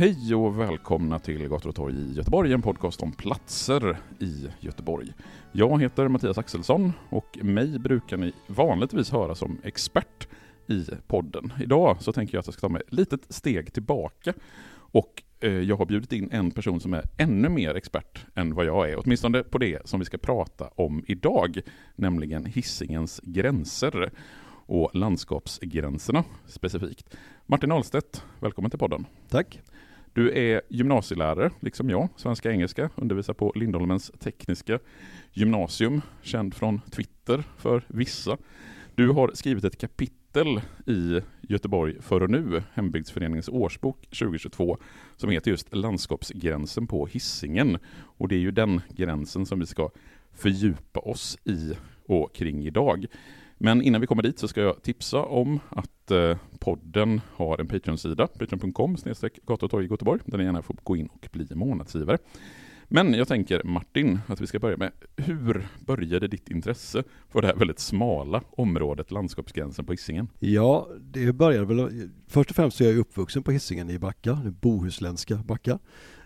Hej och välkomna till Gator och torg i Göteborg, en podcast om platser i Göteborg. Jag heter Mattias Axelsson och mig brukar ni vanligtvis höra som expert i podden. Idag så tänker jag att jag ska ta mig ett litet steg tillbaka och eh, jag har bjudit in en person som är ännu mer expert än vad jag är, åtminstone på det som vi ska prata om idag, nämligen hissingens gränser och landskapsgränserna specifikt. Martin Ahlstedt, välkommen till podden. Tack. Du är gymnasielärare, liksom jag, svenska engelska, undervisar på Lindholmens tekniska gymnasium, känd från Twitter för vissa. Du har skrivit ett kapitel i Göteborg för och nu, Hembygdsföreningens årsbok 2022, som heter just Landskapsgränsen på hissingen. Och det är ju den gränsen som vi ska fördjupa oss i och kring idag. Men innan vi kommer dit så ska jag tipsa om att eh, podden har en Patreon-sida, patreon.com gatutorg i Göteborg, där ni gärna får gå in och bli månadsgivare. Men jag tänker Martin, att vi ska börja med, hur började ditt intresse för det här väldigt smala området landskapsgränsen på Hisingen? Ja, det började väl, först och främst så är jag uppvuxen på Hisingen i Backa, det bohuslänska Backa.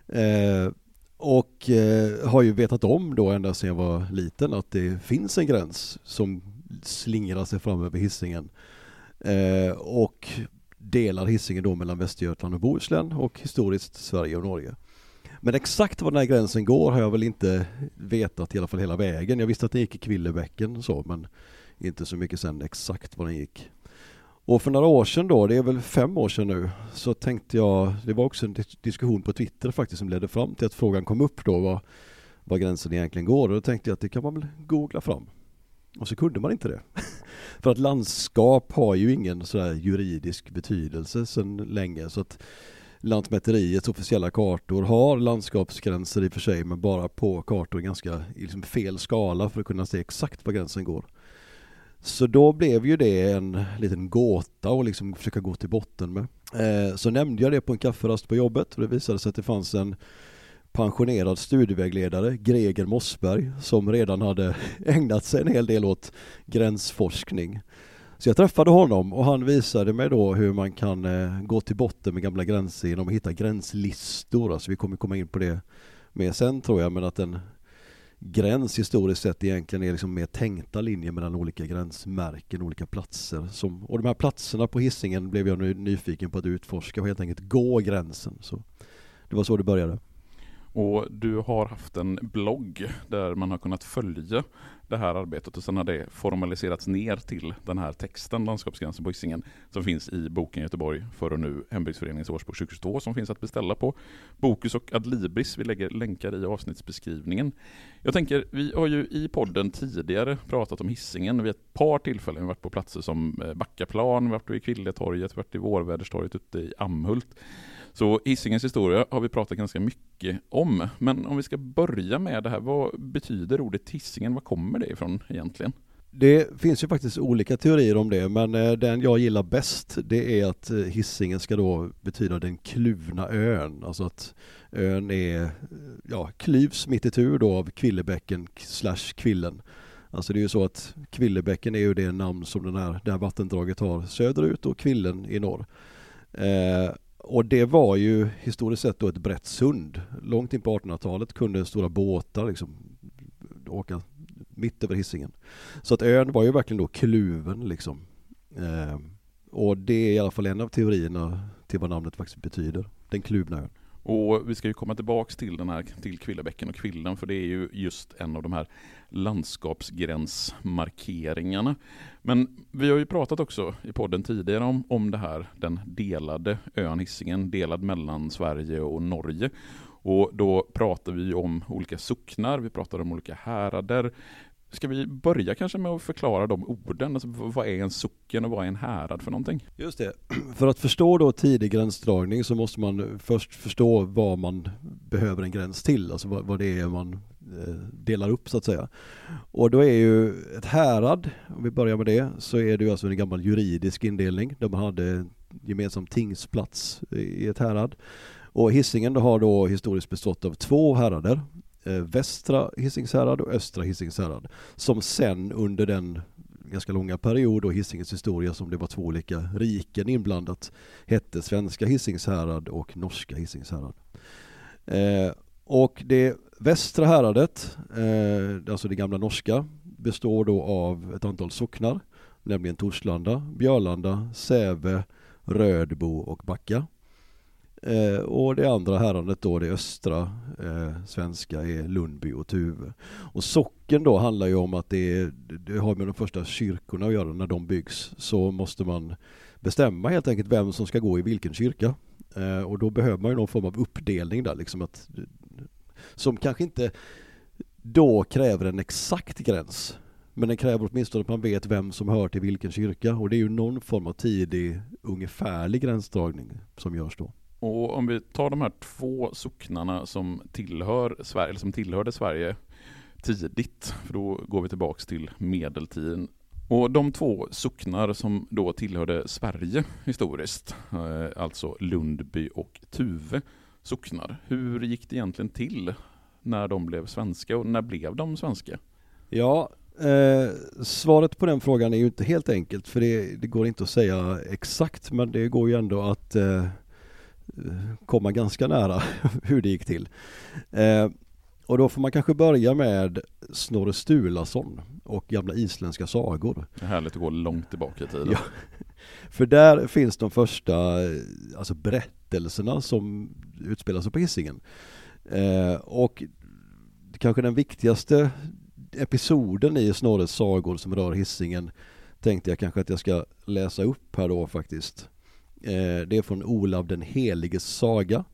Eh, och eh, har ju vetat om då ända sedan jag var liten att det finns en gräns som slingrar sig fram över Hisingen. Eh, och delar Hisingen då mellan Västergötland och Bohuslän och historiskt Sverige och Norge. Men exakt var den här gränsen går har jag väl inte vetat i alla fall hela vägen. Jag visste att den gick i Kvillebäcken och så men inte så mycket sen exakt var den gick. Och för några år sedan då, det är väl fem år sedan nu, så tänkte jag, det var också en diskussion på Twitter faktiskt som ledde fram till att frågan kom upp då var, var gränsen egentligen går och då tänkte jag att det kan man väl googla fram. Och så kunde man inte det. För att landskap har ju ingen sådär juridisk betydelse sedan länge så att Lantmäteriets officiella kartor har landskapsgränser i och för sig men bara på kartor i ganska liksom fel skala för att kunna se exakt var gränsen går. Så då blev ju det en liten gåta att liksom försöka gå till botten med. Eh, så nämnde jag det på en kafferast på jobbet och det visade sig att det fanns en pensionerad studievägledare, Greger Mossberg, som redan hade ägnat sig en hel del åt gränsforskning. Så jag träffade honom och han visade mig då hur man kan eh, gå till botten med gamla gränser genom att hitta gränslistor. Alltså vi kommer komma in på det mer sen tror jag, men att en gräns historiskt sett egentligen är liksom mer tänkta linjer mellan olika gränsmärken, olika platser. Som, och de här platserna på hissingen blev jag nu nyfiken på att utforska och helt enkelt gå gränsen. Så det var så det började. Och du har haft en blogg där man har kunnat följa det här arbetet och sen har det formaliserats ner till den här texten, landskapsgränsen på Hisingen, som finns i boken Göteborg för och nu, Hembygdsföreningens årsbok 2022, som finns att beställa på Bokus och Adlibris. Vi lägger länkar i avsnittsbeskrivningen. Jag tänker, vi har ju i podden tidigare pratat om Hisingen vid ett par tillfällen. Vi har varit på platser som eh, Backaplan, vi har varit vid Kvilletorget, vi har varit i Vårväderstorget ute i Amhult. Så Hisingens historia har vi pratat ganska mycket om. Men om vi ska börja med det här, vad betyder ordet Hisingen? Var kommer det ifrån egentligen? Det finns ju faktiskt olika teorier om det, men eh, den jag gillar bäst det är att eh, Hisingen ska då betyda den kluvna ön. Alltså att ön är, ja, klyvs mitt i tur då av Kvillebäcken slash Kvillen. Alltså det är ju så att Kvillebäcken är ju det namn som den här, det här vattendraget har söderut och Kvillen i norr. Eh, och det var ju historiskt sett då ett brett sund. Långt in på 1800-talet kunde stora båtar liksom åka mitt över hissingen. Så att ön var ju verkligen då kluven liksom. Eh, och det är i alla fall en av teorierna till vad namnet faktiskt betyder. Den kluvna ön. Och vi ska ju komma tillbaks till den här, till Kvillebäcken och Kvillen, för det är ju just en av de här landskapsgränsmarkeringarna. Men vi har ju pratat också i podden tidigare om, om det här, den delade ön Hisingen, delad mellan Sverige och Norge. Och då pratar vi om olika socknar, vi pratar om olika härader, Ska vi börja kanske med att förklara de orden? Alltså, vad är en socken och vad är en härad för någonting? Just det. För att förstå då tidig gränsdragning så måste man först förstå vad man behöver en gräns till, alltså vad, vad det är man eh, delar upp så att säga. Och då är ju ett härad, om vi börjar med det, så är det ju alltså en gammal juridisk indelning där man hade gemensam tingsplats i ett härad. Och Hisingen har då historiskt bestått av två härader, Eh, västra Hisingshärad och östra Hisingshärad som sen under den ganska långa period och Hisingens historia som det var två olika riken inblandat hette svenska Hisingshärad och norska Hisingshärad. Eh, och det västra häradet, eh, alltså det gamla norska, består då av ett antal socknar, nämligen Torslanda, Björlanda, Säve, Rödbo och Backa. Eh, och det andra häradet då, det östra eh, svenska, är Lundby och Tuve. Och socken då handlar ju om att det, är, det har med de första kyrkorna att göra. När de byggs så måste man bestämma helt enkelt vem som ska gå i vilken kyrka. Eh, och då behöver man ju någon form av uppdelning där liksom att som kanske inte då kräver en exakt gräns. Men den kräver åtminstone att man vet vem som hör till vilken kyrka och det är ju någon form av tidig ungefärlig gränsdragning som görs då. Och om vi tar de här två socknarna som, tillhör Sverige, eller som tillhörde Sverige tidigt, för då går vi tillbaks till medeltiden. Och de två socknar som då tillhörde Sverige historiskt, eh, alltså Lundby och Tuve socknar. Hur gick det egentligen till när de blev svenska och när blev de svenska? Ja, eh, svaret på den frågan är ju inte helt enkelt för det, det, går inte att säga exakt men det går ju ändå att eh, komma ganska nära hur det gick till. Eh, och då får man kanske börja med Snorre Sturlason och gamla isländska sagor. Det är härligt att gå långt tillbaka i tiden. Ja, för där finns de första alltså berättelserna som utspelar sig på Hisingen. Eh, och kanske den viktigaste episoden i Snorres sagor som rör Hisingen tänkte jag kanske att jag ska läsa upp här då faktiskt. Eh, det är från Olav den heliges saga.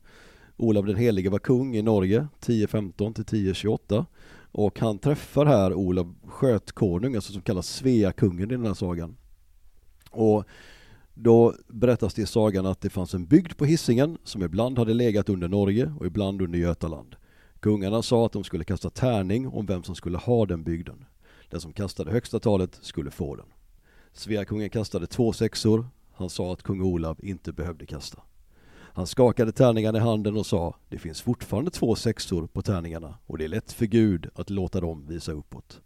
Olav den helige var kung i Norge 1015 till 1028 och han träffar här Olav skötkonung, alltså som kallas Sveakungen i den här sagan. Och då berättas det i sagan att det fanns en bygd på Hisingen som ibland hade legat under Norge och ibland under Götaland. Kungarna sa att de skulle kasta tärning om vem som skulle ha den bygden. Den som kastade högsta talet skulle få den. Sveakungen kastade två sexor, han sa att kung Olav inte behövde kasta. Han skakade tärningarna i handen och sa Det finns fortfarande två sexor på tärningarna och det är lätt för Gud att låta dem visa uppåt.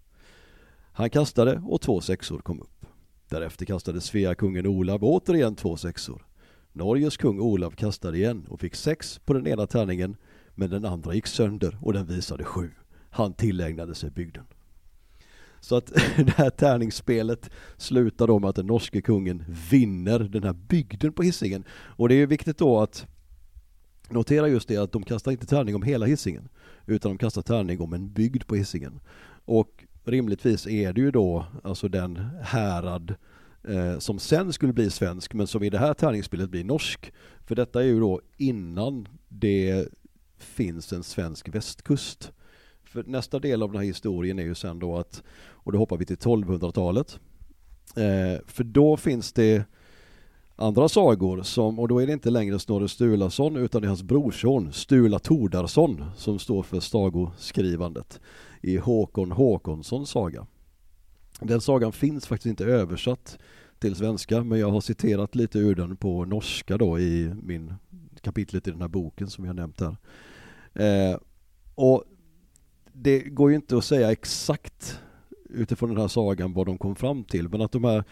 Han kastade och två sexor kom upp. Därefter kastade Sveakungen Olav återigen två sexor. Norges kung Olav kastade igen och fick sex på den ena tärningen men den andra gick sönder och den visade sju. Han tillägnade sig bygden. Så att det här tärningsspelet slutar då med att den norske kungen vinner den här bygden på hissingen. Och det är ju viktigt då att notera just det att de kastar inte tärning om hela hissingen utan de kastar tärning om en bygd på hissingen. Och rimligtvis är det ju då alltså den härad eh, som sen skulle bli svensk men som i det här tärningsspelet blir norsk. För detta är ju då innan det finns en svensk västkust. För nästa del av den här historien är ju sen då att, och då hoppar vi till 1200-talet. Eh, för då finns det andra sagor som, och då är det inte längre Snorre Sturlason utan det är hans brorson Stula Tordarsson som står för sagoskrivandet i Håkon Håkonssons saga. Den sagan finns faktiskt inte översatt till svenska men jag har citerat lite ur den på norska då i min kapitlet i den här boken som jag nämnt här. Eh, och det går ju inte att säga exakt utifrån den här sagan vad de kom fram till men att de här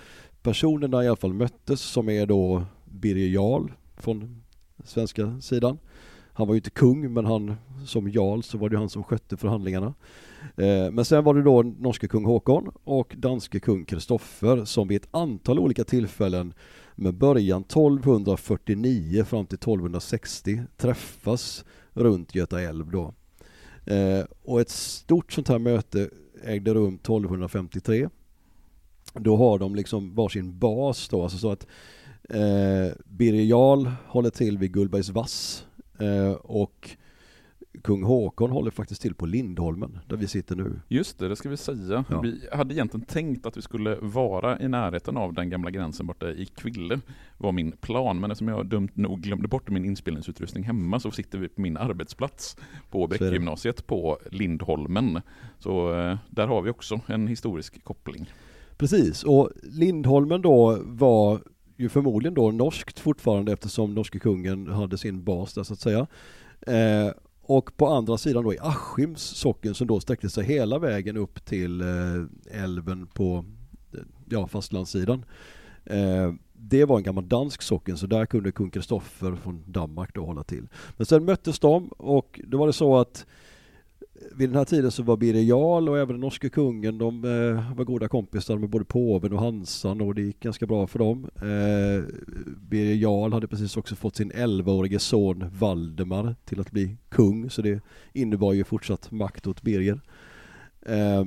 personerna i alla fall möttes som är då Birger Jarl från svenska sidan han var ju inte kung men han som jarl så var det han som skötte förhandlingarna. Eh, men sen var det då norske kung Håkon och danske kung Kristoffer som vid ett antal olika tillfällen med början 1249 fram till 1260 träffas runt Göta älv då. Eh, och ett stort sånt här möte ägde rum 1253. Då har de liksom varsin bas då, alltså så att eh, Birger Jarl håller till vid Gullbergs vass eh, och kung Håkon håller faktiskt till på Lindholmen där vi sitter nu. Just det, det ska vi säga. Ja. Vi hade egentligen tänkt att vi skulle vara i närheten av den gamla gränsen borta i Kville, var min plan. Men eftersom jag dumt nog glömde bort min inspelningsutrustning hemma så sitter vi på min arbetsplats på Bräckegymnasiet på Lindholmen. Så eh, där har vi också en historisk koppling. Precis, och Lindholmen då var ju förmodligen då norskt fortfarande eftersom norske kungen hade sin bas där så att säga. Eh, och på andra sidan då i Askims socken som då sträckte sig hela vägen upp till eh, älven på ja, fastlandssidan. Eh, det var en gammal dansk socken så där kunde kung Kristoffer från Danmark då hålla till. Men sen möttes de och då var det så att vid den här tiden så var Birger Jarl och även den norske kungen, de eh, var goda kompisar med både påven och Hansan och det gick ganska bra för dem. Eh, Birger Jarl hade precis också fått sin 11-årige son Valdemar till att bli kung så det innebar ju fortsatt makt åt Birger. Eh,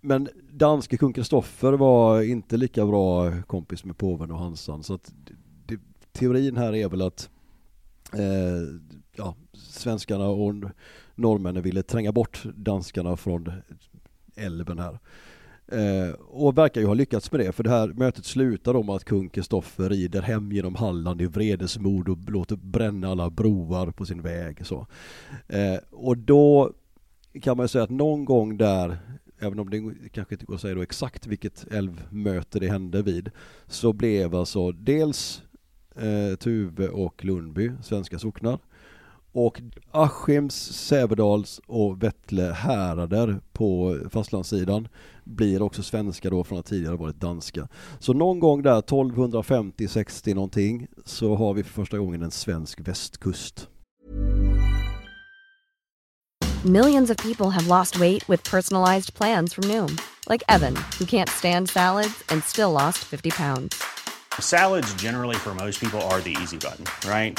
men danske kung Kristoffer var inte lika bra kompis med påven och Hansan så att det, det, teorin här är väl att eh, ja, svenskarna och norrmännen ville tränga bort danskarna från älven här. Eh, och verkar ju ha lyckats med det för det här mötet slutar om att kung Kristoffer rider hem genom Halland i vredesmod och låter bränna alla broar på sin väg. Så. Eh, och då kan man säga att någon gång där även om det kanske inte går att säga då exakt vilket älvmöte det hände vid, så blev alltså dels eh, Tuve och Lundby svenska socknar och Askims, Sävedals och Vettle härader på fastlandssidan blir också svenska då från att tidigare varit danska. Så någon gång där 1250-60 någonting så har vi för första gången en svensk västkust. Millions of people have lost weight with personalized plans from Noom, like Evan, who can't stand salads and still lost 50 pounds. Salads, generally, for most people, are the easy button, right?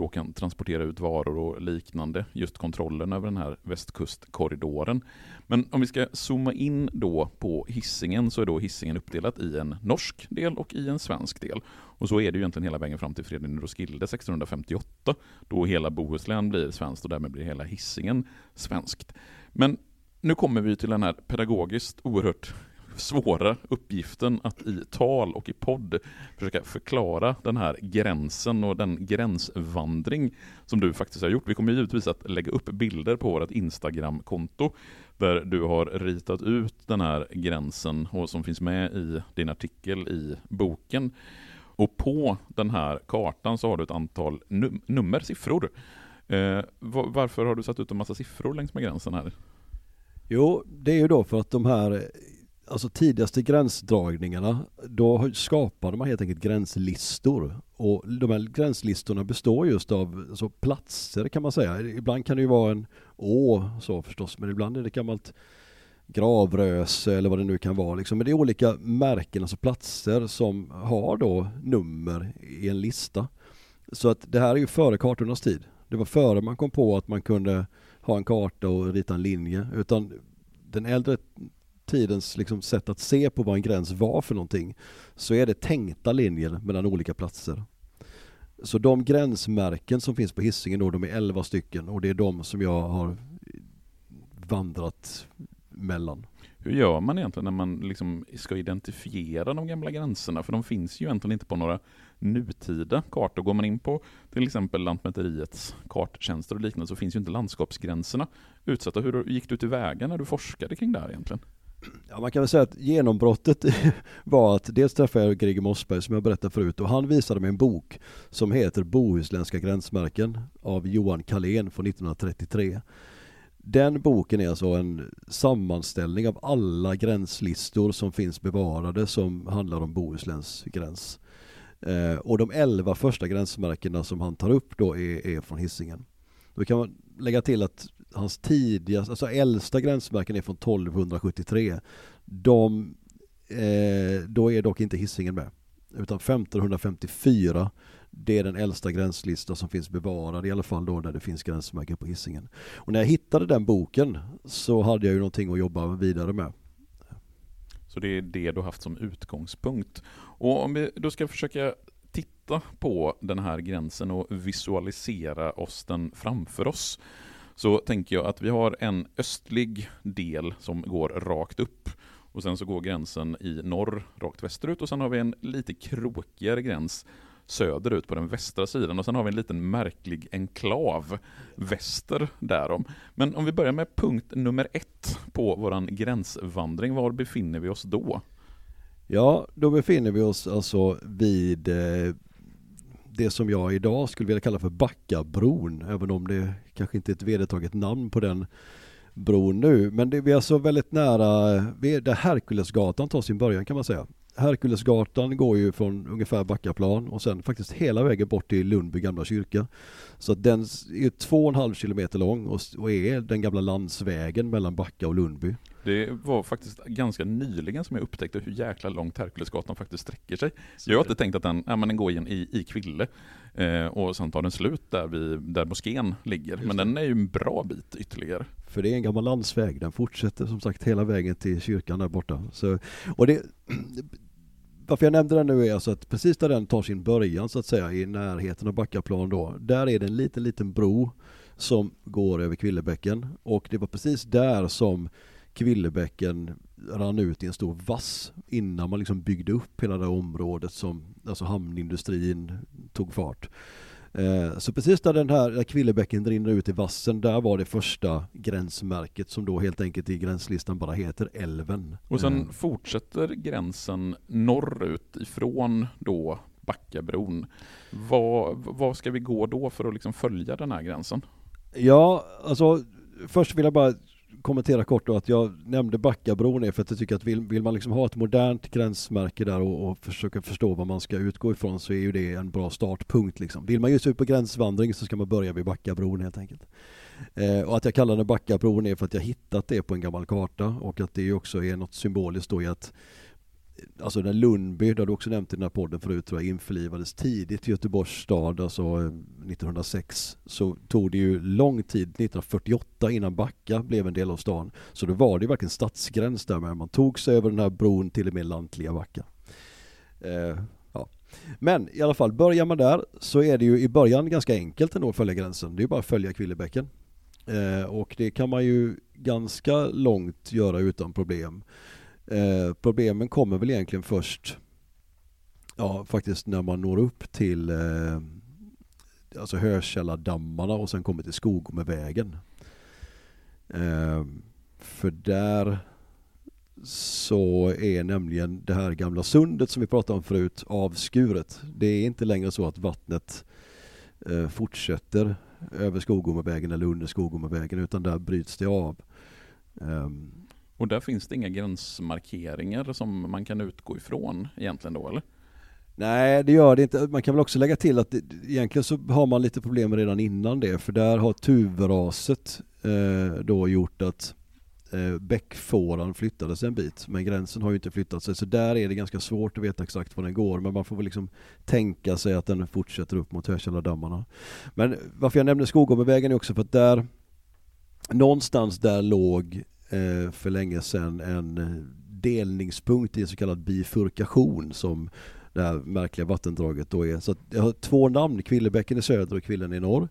då kan transportera ut varor och liknande. Just kontrollen över den här västkustkorridoren. Men om vi ska zooma in då på hissingen så är då hissingen uppdelat i en norsk del och i en svensk del. Och så är det ju egentligen hela vägen fram till Fredrik Roskilde 1658 då hela Bohuslän blir svenskt och därmed blir hela hissingen svenskt. Men nu kommer vi till den här pedagogiskt oerhört svåra uppgiften att i tal och i podd försöka förklara den här gränsen och den gränsvandring som du faktiskt har gjort. Vi kommer givetvis att lägga upp bilder på vårt Instagram-konto där du har ritat ut den här gränsen och som finns med i din artikel i boken. Och på den här kartan så har du ett antal num nummer, siffror. Eh, varför har du satt ut en massa siffror längs med gränsen här? Jo, det är ju då för att de här alltså tidigaste gränsdragningarna, då skapade man helt enkelt gränslistor. Och de här gränslistorna består just av alltså platser kan man säga. Ibland kan det ju vara en å så förstås, men ibland är det gammalt gravröse eller vad det nu kan vara. Liksom. Men det är olika märken, alltså platser som har då nummer i en lista. Så att det här är ju före kartornas tid. Det var före man kom på att man kunde ha en karta och rita en linje utan den äldre tidens liksom sätt att se på vad en gräns var för någonting så är det tänkta linjer mellan olika platser. Så de gränsmärken som finns på hissingen då, de är 11 stycken och det är de som jag har vandrat mellan. Hur gör man egentligen när man liksom ska identifiera de gamla gränserna? För de finns ju egentligen inte på några nutida kartor. Går man in på till exempel Lantmäteriets karttjänster och liknande så finns ju inte landskapsgränserna utsatta. Hur gick du tillväga när du forskade kring det här egentligen? Ja, man kan väl säga att genombrottet var att dels träffade jag Greger Mossberg som jag berättade förut och han visade mig en bok som heter Bohuslänska gränsmärken av Johan Kalén från 1933. Den boken är alltså en sammanställning av alla gränslistor som finns bevarade som handlar om Bohusläns gräns. Eh, och de elva första gränsmärkena som han tar upp då är, är från Hisingen. Då kan man lägga till att hans tidigaste, alltså äldsta gränsmärken är från 1273. De, eh, då är dock inte Hisingen med. Utan 1554 det är den äldsta gränslista som finns bevarad, i alla fall då där det finns gränsmärken på Hisingen. Och när jag hittade den boken så hade jag ju någonting att jobba vidare med. Så det är det du har haft som utgångspunkt. Och om vi då ska försöka titta på den här gränsen och visualisera oss den framför oss så tänker jag att vi har en östlig del som går rakt upp och sen så går gränsen i norr rakt västerut och sen har vi en lite krokigare gräns söderut på den västra sidan och sen har vi en liten märklig enklav väster därom. Men om vi börjar med punkt nummer ett på våran gränsvandring, var befinner vi oss då? Ja, då befinner vi oss alltså vid eh, det som jag idag skulle vilja kalla för Backabron, även om det kanske inte är ett vedertaget namn på den bron nu. Men det, vi är alltså väldigt nära, där Herkulesgatan tar sin början kan man säga. Herkulesgatan går ju från ungefär Backaplan och sen faktiskt hela vägen bort till Lundby gamla kyrka. Så att den är två och en halv kilometer lång och, är den gamla landsvägen mellan Backa och Lundby. Det var faktiskt ganska nyligen som jag upptäckte hur jäkla långt Herkulesgatan faktiskt sträcker sig. Jag har inte tänkt att den, ja, men den går igen i, i Kville eh, och sen tar den slut där, vid, där moskén ligger. Men den är ju en bra bit ytterligare. För det är en gammal landsväg, den fortsätter som sagt hela vägen till kyrkan där borta. Så, och det, varför jag nämnde den nu är alltså att precis där den tar sin början så att säga i närheten av Backaplan då, där är det en liten, liten bro som går över Kvillebäcken och det var precis där som Kvillebäcken rann ut i en stor vass innan man liksom byggde upp hela det området som alltså hamnindustrin tog fart. Eh, så precis där den här Kvillebäcken rinner ut i vassen, där var det första gränsmärket som då helt enkelt i gränslistan bara heter älven. Och sen mm. fortsätter gränsen norrut ifrån då Backabron. Vad, vad ska vi gå då för att liksom följa den här gränsen? Ja, alltså först vill jag bara kommentera kort då att jag nämnde Backabron är för att jag tycker att vill, vill man liksom ha ett modernt gränsmärke där och, och, försöka förstå vad man ska utgå ifrån så är ju det en bra startpunkt liksom. Vill man just ut på gränsvandring så ska man börja vid Backabron helt enkelt. Eh, och att jag kallar den Backabron är för att jag hittat det på en gammal karta och att det också är något symboliskt då i att alltså när Lundby, det har du också nämnt i den här podden förut, tror jag, införlivades tidigt i Göteborgs stad, alltså eh, 1906, så tog det ju lång tid, 1948, innan Backa blev en del av stan. Så då var det ju verkligen stadsgräns där med, man tog sig över den här bron till och med lantliga Backa. Eh, ja. Men i alla fall, börjar man där så är det ju i början ganska enkelt ändå att följa gränsen. Det är bara att följa Kvillebäcken. Eh, och det kan man ju ganska långt göra utan problem. Eh, problemen kommer väl egentligen först ja, faktiskt när man når upp till eh, alltså Hörkällardammarna och sen kommer till Skogomevägen. Eh, för där så är nämligen det här gamla sundet som vi pratade om förut avskuret. Det är inte längre så att vattnet eh, fortsätter över Skogomevägen eller under Skogomevägen utan där bryts det av. Um, och där finns det inga gränsmarkeringar som man kan utgå ifrån egentligen då eller? Nej det gör det inte. Man kan väl också lägga till att det, egentligen så har man lite problem redan innan det för där har tuvraset eh, då gjort att eh, bäckfåran flyttades en bit men gränsen har ju inte flyttat sig så där är det ganska svårt att veta exakt var den går men man får väl liksom tänka sig att den fortsätter upp mot Hökälladammarna. Men varför jag nämnde Skogåmevägen är också för att där någonstans där låg Eh, för länge sedan en eh, delningspunkt i en så kallad bifurkation som det här märkliga vattendraget då är. Så att jag har två namn, Kvillebäcken i söder och Kvillen i norr.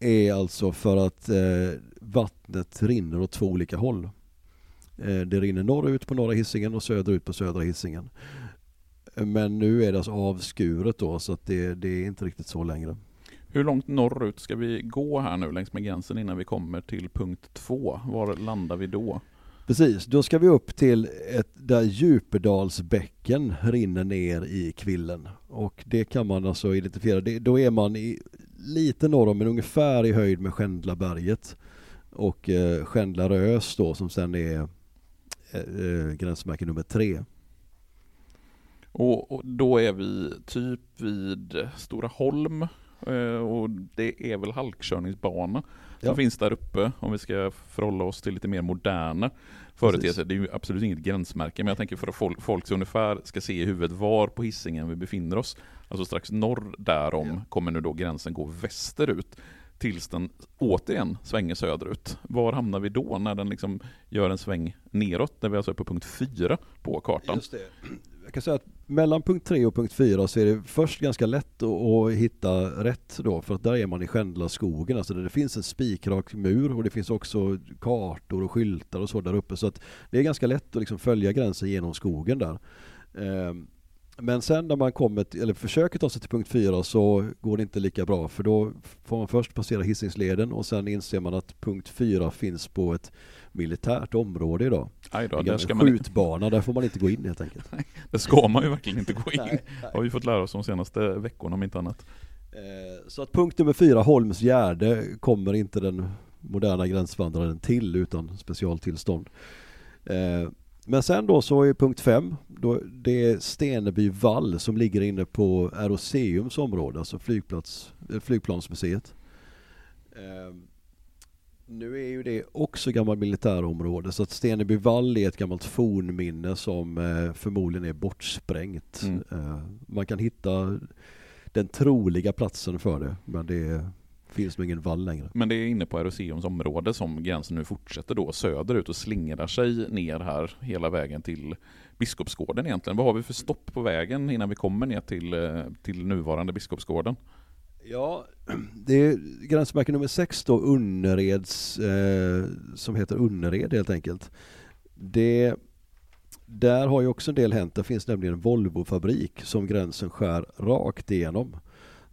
Är alltså för att eh, vattnet rinner åt två olika håll. Eh, det rinner norrut på norra hissingen och söderut på södra hissingen. Eh, men nu är det alltså avskuret då så att det, det är inte riktigt så längre. Hur långt norrut ska vi gå här nu längs med gränsen innan vi kommer till punkt två? Var landar vi då? Precis, då ska vi upp till ett där Djupedalsbäcken rinner ner i Kvillen. Och det kan man alltså identifiera. Det, då är man i, lite norr om, men ungefär i höjd med Skändlaberget. Och eh, Skändlarös då som sen är eh, eh, gränsmärke nummer tre. Och, och, då är vi typ vid Stora Holm och det är väl halkkörningsbana som ja. finns där uppe om vi ska förhålla oss till lite mer moderna företeelser. Det är ju absolut inget gränsmärke men jag tänker för att folk, folk ungefär ska se i huvudet var på hissingen vi befinner oss. Alltså strax norr därom ja. kommer nu då gränsen gå västerut tills den återigen svänger söderut. Var hamnar vi då när den liksom gör en sväng neråt? När vi alltså är på punkt 4 på kartan. Just det. Jag kan säga att mellan punkt 3 och punkt 4 så är det först ganska lätt att, hitta rätt då för att där är man i Skändla skogen. Alltså det finns en spikrak mur och det finns också kartor och skyltar och så där uppe så att det är ganska lätt att liksom följa gränsen genom skogen där. Ehm, men sen när man kommer eller försöker ta sig till punkt 4 så går det inte lika bra för då får man först passera Hisingsleden och sen inser man att punkt 4 finns på ett militärt område idag. Aj då, där ska man skjutbana, där får man inte gå in helt enkelt. Nej, det ska man ju verkligen inte gå in. nej, nej. har vi fått lära oss de senaste veckorna om inte annat. Eh, så att punkt nummer 4, Holms Gärde, kommer inte den moderna gränsvandraren till utan specialtillstånd. Eh, men sen då så är punkt 5, det är Steneby vall som ligger inne på Aeroseums område, alltså flygplats, eh, flygplansmuseet. Eh, nu är ju det också gammalt militärområde så att Steneby vall är ett gammalt fornminne som eh, förmodligen är bortsprängt. Mm. Man kan hitta den troliga platsen för det men det finns nog ingen vall längre. Men det är inne på Eroseums område som gränsen nu fortsätter då söderut och slingrar sig ner här hela vägen till Biskopsgården egentligen. Vad har vi för stopp på vägen innan vi kommer ner till, eh, till nuvarande Biskopsgården? Ja, det är gränsmärke nummer sex då, Unnereds, eh, som heter Unnered helt enkelt. Det, där har ju också en del hänt. Det finns nämligen en Volvofabrik som gränsen skär rakt igenom.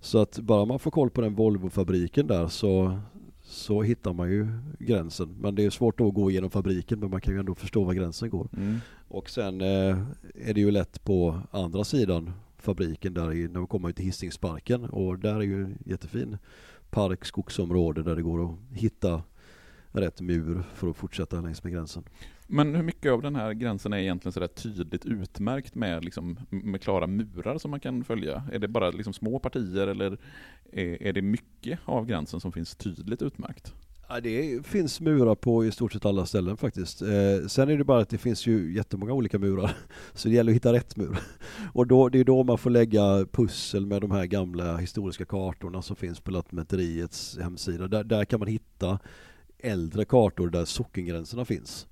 Så att bara man får koll på den Volvofabriken där så, så hittar man ju gränsen. Men det är svårt att gå igenom fabriken men man kan ju ändå förstå var gränsen går. Mm. Och sen eh, är det ju lätt på andra sidan fabriken där i, när man kommer till Hisingsparken och där är ju jättefin park, skogsområde där det går att hitta rätt mur för att fortsätta längs med gränsen. Men hur mycket av den här gränsen är egentligen sådär tydligt utmärkt med, liksom, med klara murar som man kan följa? Är det bara liksom små partier eller är, är det mycket av gränsen som finns tydligt utmärkt? Ja, det finns murar på i stort sett alla ställen faktiskt. Eh, sen är det bara att det finns ju jättemånga olika murar. Så det gäller att hitta rätt mur. Och då, det är då man får lägga pussel med de här gamla historiska kartorna som finns på Lantmäteriets hemsida. Där, där kan man hitta äldre kartor där sockengränserna finns.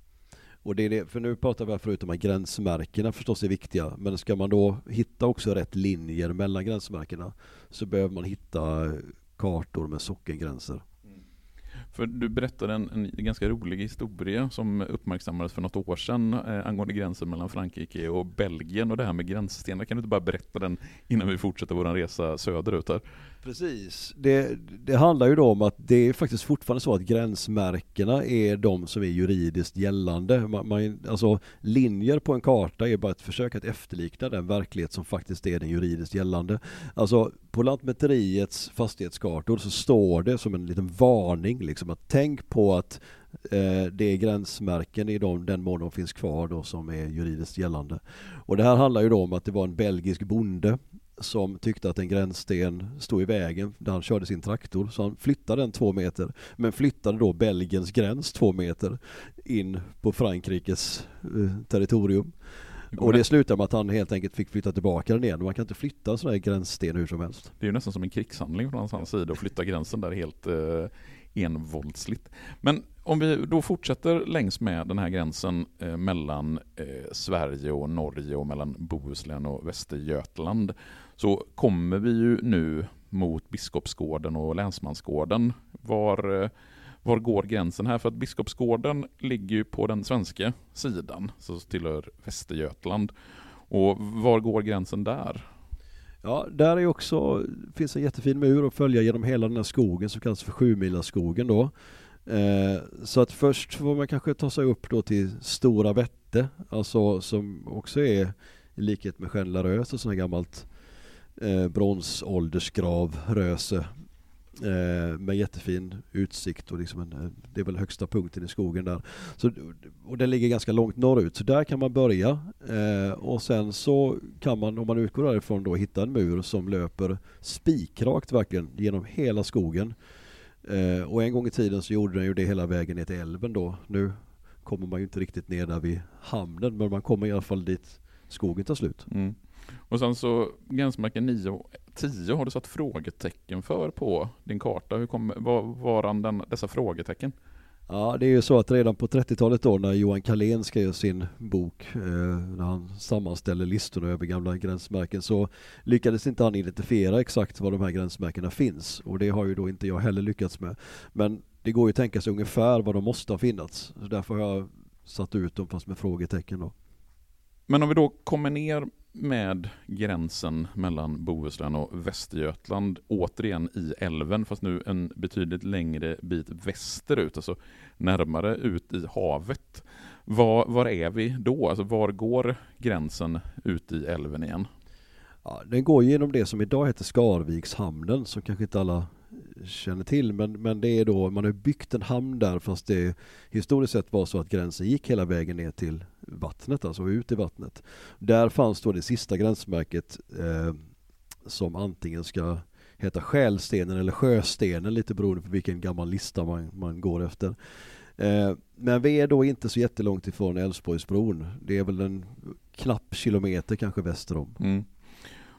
Och det är det, för nu pratar vi förut om att gränsmärkena förstås är viktiga, men ska man då hitta också rätt linjer mellan gränsmärkena så behöver man hitta kartor med sockengränser. Mm. För du berättade en, en, ganska rolig historia som uppmärksammades för något år sedan eh, angående gränsen mellan Frankrike och Belgien och det här med gränsstenar. Kan du inte bara berätta den innan vi fortsätter vår resa söderut här? Precis. Det, det, handlar ju då om att det är faktiskt fortfarande så att gränsmärkena är de som är juridiskt gällande. Man, man, alltså linjer på en karta är bara ett försök att efterlikna den verklighet som faktiskt är den juridiskt gällande. Alltså på Lantmäteriets fastighetskartor så står det som en liten varning liksom att tänk på att eh, det är gränsmärken i de, den mån de finns kvar då som är juridiskt gällande. Och det här handlar ju då om att det var en belgisk bonde som tyckte att en gränssten stod i vägen där han körde sin traktor. Så han flyttade den två meter. Men flyttade då Belgiens gräns två meter in på Frankrikes eh, territorium. Och det slutade med att han helt enkelt fick flytta tillbaka den igen. Man kan inte flytta en sån här gränssten hur som helst. Det är ju nästan som en krigshandling från hans sida att flytta gränsen där helt, eh, envåldsligt. Men om vi då fortsätter längs med den här gränsen eh, mellan eh, Sverige och Norge och mellan Bohuslän och Västergötland så kommer vi ju nu mot Biskopsgården och Länsmansgården. Var, eh, var går gränsen här? För att Biskopsgården ligger ju på den svenska sidan, så tillhör Västergötland. Och var går gränsen där? Ja, där är också, finns en jättefin mur att följa genom hela den här skogen som kallas för Sjumilaskogen då. Eh, så att först får man kanske ta sig upp då till Stora Vätte, alltså som också är i likhet med Stjärnlarös, så sånt här gammalt eh, bronsåldersgrav, Röse Eh, med jättefin utsikt och liksom en, eh, det är väl högsta punkten i skogen där. Så, och den ligger ganska långt norrut, så där kan man börja. Eh, och sen så kan man, om man utgår därifrån, då hitta en mur som löper spikrakt verkligen genom hela skogen. Eh, och en gång i tiden så gjorde den ju det hela vägen ner till älven då. Nu kommer man ju inte riktigt ner där vid hamnen, men man kommer i alla fall dit skogen tar slut. Mm. Och sen så gränsmarken 9 och 10 har du satt frågetecken för på din karta. Hur kom, var, varan den, dessa frågetecken? Ja, det är ju så att redan på 30-talet då när Johan Kalén skrev sin bok, eh, när han sammanställde listorna över gamla gränsmärken, så lyckades inte han identifiera exakt var de här gränsmärkena finns. Och det har ju då inte jag heller lyckats med. Men det går ju att tänka sig ungefär var de måste ha funnits. Så därför har jag satt ut dem fast med frågetecken då. Men om vi då kommer ner med gränsen mellan Bohuslän och Västergötland återigen i älven fast nu en betydligt längre bit västerut, alltså närmare ut i havet. Var, var är vi då? Alltså var går gränsen ut i älven igen? Ja, den går genom det som idag heter Skarvikshamnen som kanske inte alla känner till men, men det är då, man har byggt en hamn där fast det historiskt sett var så att gränsen gick hela vägen ner till vattnet, alltså ut i vattnet. Där fanns då det sista gränsmärket eh, som antingen ska heta Själstenen eller Sjöstenen lite beroende på vilken gammal lista man, man går efter. Eh, men vi är då inte så jättelångt ifrån Älvsborgsbron. Det är väl en knapp kilometer kanske väster om. Mm.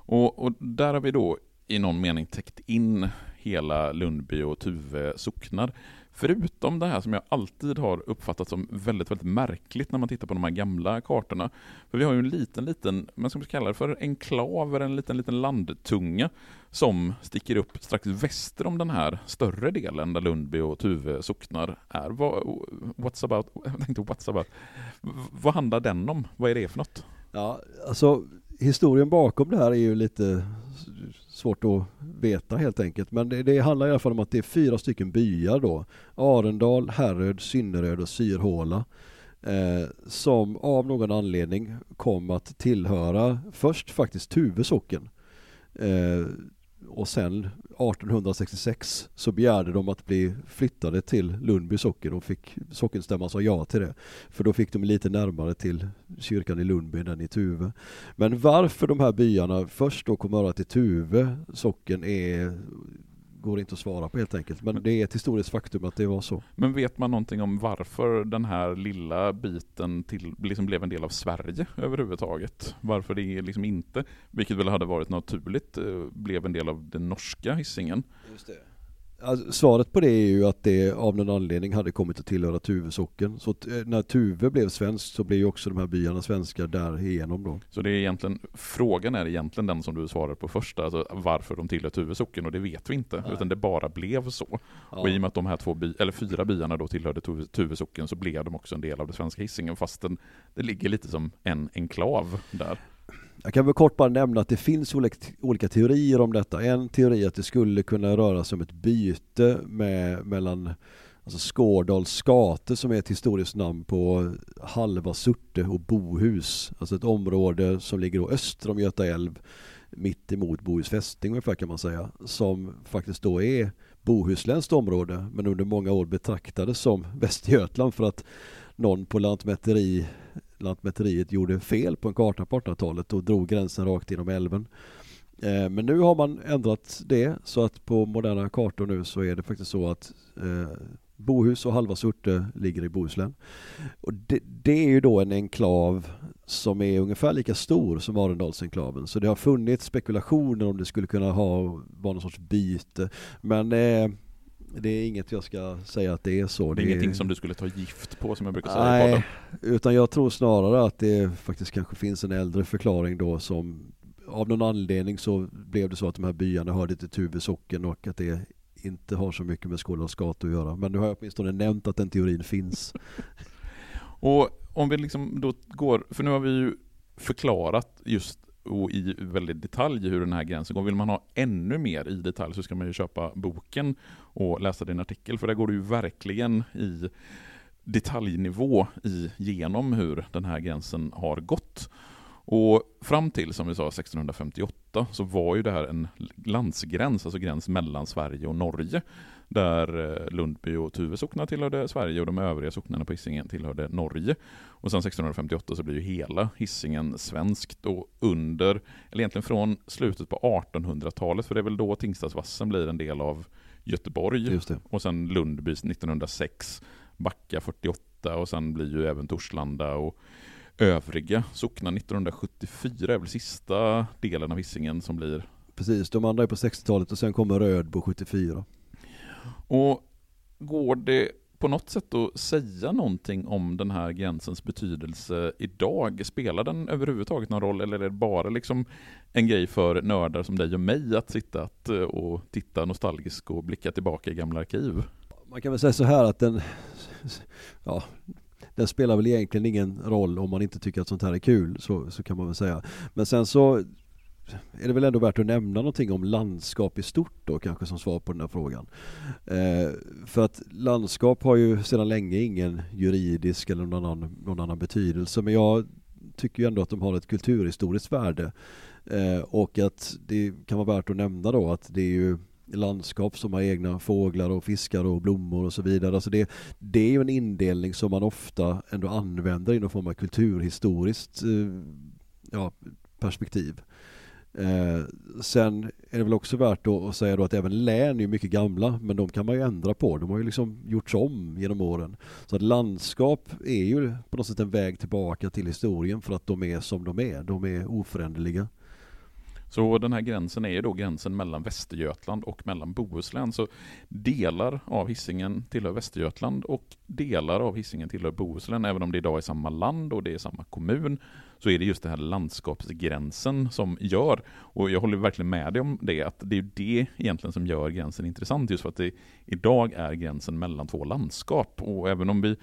Och, och där har vi då i någon mening täckt in hela Lundby och Tuve socknar. Förutom det här som jag alltid har uppfattat som väldigt, väldigt märkligt när man tittar på de här gamla kartorna. För vi har ju en liten, liten, man ska kalla det för enklav, en liten, liten landtunga som sticker upp strax väster om den här större delen där Lundby och Tuve socknar är. Vad, what's about, jag tänkte what's about, vad handlar den om? Vad är det för något? Ja, alltså historien bakom det här är ju lite svårt att veta helt enkelt. Men det, det, handlar i alla fall om att det är fyra stycken byar då. Arendal, Härröd, Synneröd och Syrhåla. Eh, som av någon anledning kom att tillhöra först faktiskt Tuve socken. Eh, och sen 1866 så begärde de att bli flyttade till Lundby socken och fick sockenstämman sa ja till det. För då fick de lite närmare till kyrkan i Lundby än i Tuve. Men varför de här byarna först då kom öra till Tuve socken är går inte att svara på helt enkelt. Men det är ett historiskt faktum att det var så. Men vet man någonting om varför den här lilla biten till, liksom blev en del av Sverige överhuvudtaget? Varför det liksom inte, vilket väl hade varit naturligt, eh, blev en del av den norska hissingen? Just det. Alltså, svaret på det är ju att det av någon anledning hade kommit att tillhöra Tuvesocken. Så att, eh, när Tuve blev svensk så blev ju också de här byarna svenska därigenom då. Så det är egentligen, frågan är egentligen den som du svarade på först, alltså varför de tillhör Tuvesocken och det vet vi inte, Nej. utan det bara blev så. Ja. Och i och med att de här två by, eller fyra byarna då tillhörde Tuvesocken så blev de också en del av det svenska hissingen fastän det ligger lite som en enklav där. Jag kan väl kort bara nämna att det finns olika teorier om detta. En teori är att det skulle kunna röra sig om ett byte med, mellan alltså Skårdals skate som är ett historiskt namn på Halva Surte och Bohus. Alltså ett område som ligger då öster om Göta älv mitt emot Bohus fästning ungefär kan man säga. Som faktiskt då är bohuslänskt område men under många år betraktades som Västergötland för att någon på Lantmäteri Lantmäteriet gjorde fel på en karta på 1800-talet och drog gränsen rakt genom älven. Eh, men nu har man ändrat det så att på moderna kartor nu så är det faktiskt så att eh, Bohus och halva Surte ligger i Bohuslän. Och det, det, är ju då en enklav som är ungefär lika stor som Arendalsenklaven. Så det har funnits spekulationer om det skulle kunna ha, vara någon sorts byte. Men eh, det är inget jag ska säga att det är så. Det är Det ingenting är- som du skulle ta gift på som jag brukar säga i podden. Nej, utan jag tror snarare att det faktiskt kanske finns en äldre förklaring då som av någon anledning så blev det så att de här byarna hörde till Tuve socken och att det inte har så mycket med Skållands gata att göra. Men nu har jag åtminstone nämnt att den teorin finns. Och om vi liksom då går, för nu har vi ju förklarat just och i väldigt detalj hur den här gränsen går. Vill man ha ännu mer i detalj så ska man ju köpa boken och läsa din artikel för där går du ju verkligen i detaljnivå i, genom hur den här gränsen har gått. Och fram till, som vi sa, 1658 så var ju det här en landsgräns, alltså gräns mellan Sverige och Norge. Där eh, Lundby och Tuve socknar tillhörde Sverige och de övriga socknarna på Hisingen tillhörde Norge. Och sen 1658 så blir ju hela Hisingen svenskt och under, eller egentligen från slutet på 1800-talet, för det är väl då Tingstadsvassen blir en del av Göteborg. Och sen Lundby 1906, Backa 48 och sen blir ju även Torslanda och övriga socknar 1974 är väl sista delen av Hisingen som blir. Precis, de andra är på 60-talet och sen kommer Rödbo 74. Och går det på något sätt att säga någonting om den här gränsens betydelse idag? Spelar den överhuvudtaget någon roll eller är det bara liksom en grej för nördar som dig och mig att sitta eh, och titta nostalgiskt och blicka tillbaka i gamla arkiv? Man kan väl säga så här att den, ja, den spelar väl egentligen ingen roll om man inte tycker att sånt här är kul, så, så kan man väl säga. Men sen så är det väl ändå värt att nämna någonting om landskap i stort då kanske som svar på den här frågan. Eh, för att landskap har ju sedan länge ingen juridisk eller någon annan, någon annan betydelse men jag tycker ju ändå att de har ett kulturhistoriskt värde eh, och att det kan vara värt att nämna då att det är ju landskap som har egna fåglar och fiskar och blommor och så vidare. Alltså det, det är ju en indelning som man ofta ändå använder i någon form av kulturhistoriskt eh, ja, perspektiv. Eh, sen är det väl också värt att att säga då att även län är mycket gamla men de kan man ju ändra på. De har ju liksom gjorts om genom åren. Så att landskap är ju på något sätt en väg tillbaka till historien för att de är som de är. De är oföränderliga. Så den här gränsen är ju då gränsen mellan Västergötland och mellan Bohuslän. Så delar av Hisingen tillhör Västergötland och delar av Hisingen tillhör Bohuslän. Även om det idag är samma land och det är samma kommun så är det just den här landskapsgränsen som gör, och jag håller verkligen med dig om det, att det är det egentligen som gör gränsen intressant. Just för att det idag är gränsen mellan två landskap. Och även om vi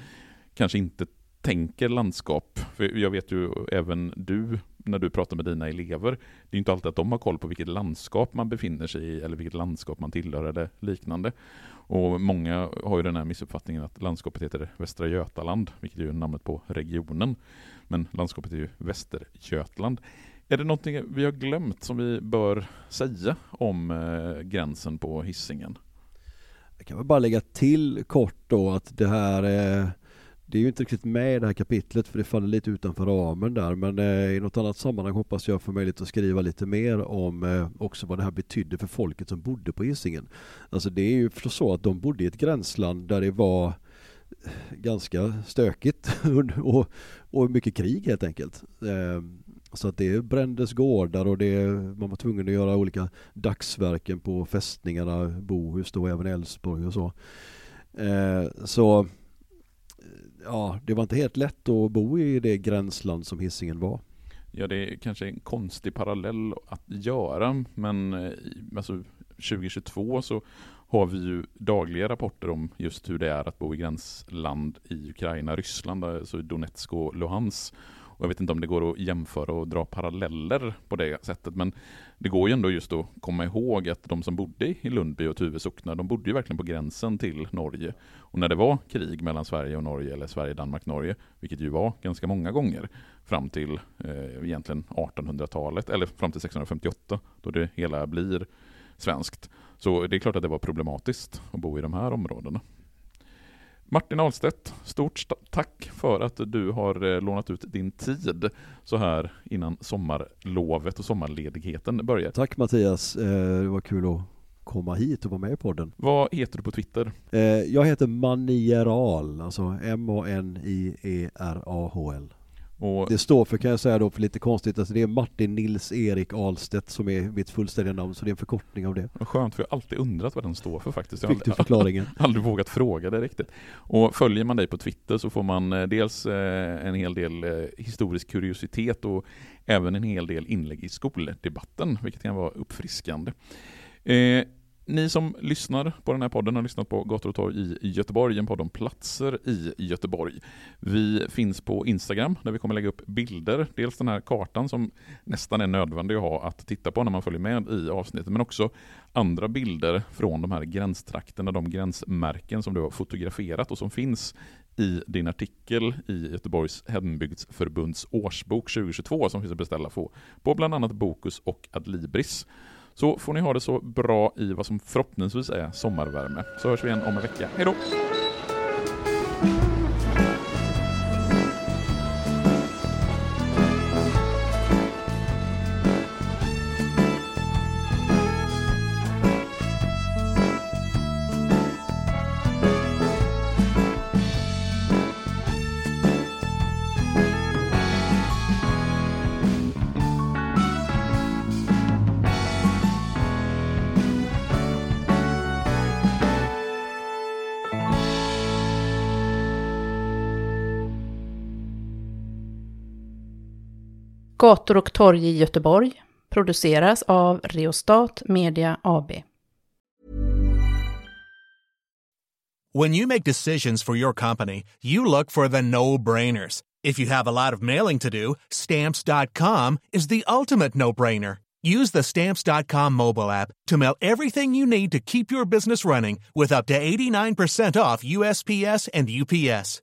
kanske inte tänker landskap, för jag vet ju även du när du pratar med dina elever, det är inte alltid att de har koll på vilket landskap man befinner sig i eller vilket landskap man tillhör eller liknande. Och många har ju den här missuppfattningen att landskapet heter Västra Götaland, vilket är ju namnet på regionen. Men landskapet är ju Västergötland. Är det någonting vi har glömt som vi bör säga om eh, gränsen på Hisingen? Jag kan väl bara lägga till kort då att det här eh, det är ju inte riktigt med i det här kapitlet för det faller lite utanför ramen där men eh, i något annat sammanhang hoppas jag få möjlighet att skriva lite mer om eh, också vad det här betydde för folket som bodde på Hisingen. Alltså det är ju förstås så att de bodde i ett gränsland där det var eh, ganska stökigt och, och mycket krig helt enkelt. Eh, så att det brändes gårdar och det, man var tvungen att göra olika dagsverken på fästningarna, Bohus då, även Älvsborg och så. Ehm, så ja, det var inte helt lätt att bo i det gränsland som Hisingen var. Ja, det är kanske en konstig parallell att göra, men eh, alltså 2022 så har vi ju dagliga rapporter om just hur det är att bo i gränsland i Ukraina, Ryssland, alltså Donetsk och Luhansk. Och jag vet inte om det går att jämföra och dra paralleller på det sättet, men det går ju ändå just att komma ihåg att de som bodde i Lundby och Tuve socknar, de bodde ju verkligen på gränsen till Norge. Och när det var krig mellan Sverige och Norge, eller Sverige, Danmark, Norge, vilket ju var ganska många gånger, fram till eh, egentligen 1800-talet, eller fram till 1658, då det hela blir svenskt. Så det är klart att det var problematiskt att bo i de här områdena. Martin Ahlstedt, stort tack för att du har eh, lånat ut din tid så här innan sommarlovet och sommarledigheten börjar. Tack Mattias, eh, det var kul att komma hit och vara med i podden. Vad heter du på Twitter? Eh, jag heter Manieral, alltså M-A-N-I-E-R-A-H-L. Och Det står för, kan jag säga då, för lite konstigt, alltså det är Martin Nils Erik Ahlstedt som är mitt fullständiga namn, så det är en förkortning av det. skönt, för jag har alltid undrat vad den står för faktiskt. Jag har Fick du aldrig vågat fråga det riktigt. Och följer man dig på Twitter så får man eh, dels eh, en hel del eh, historisk kuriositet och även en hel del inlägg i skoldebatten, vilket kan vara uppfriskande. Ni som lyssnar på den här podden har lyssnat på Gator och torg i Göteborg, en podd om platser i Göteborg. Vi finns på Instagram där vi kommer lägga upp bilder, dels den här kartan som nästan är nödvändig att ha att titta på när man följer med i avsnittet, men också andra bilder från de här gränstrakterna, de gränsmärken som du har fotograferat och som finns i din artikel i Göteborgs hembygdsförbunds årsbok 2022 som finns att beställa på, på bland annat Bokus och Adlibris. Så får ni ha det så bra i vad som förhoppningsvis är sommarvärme. Så hörs vi igen om en vecka. Hej då! Gator och torg i Göteborg produceras av Reostat Media AB. When you make decisions for your company, you look for the no-brainers. If you have a lot of mailing to do, stamps.com is the ultimate no-brainer. Use the stamps.com mobile app to mail everything you need to keep your business running with up to 89% off USPS and UPS.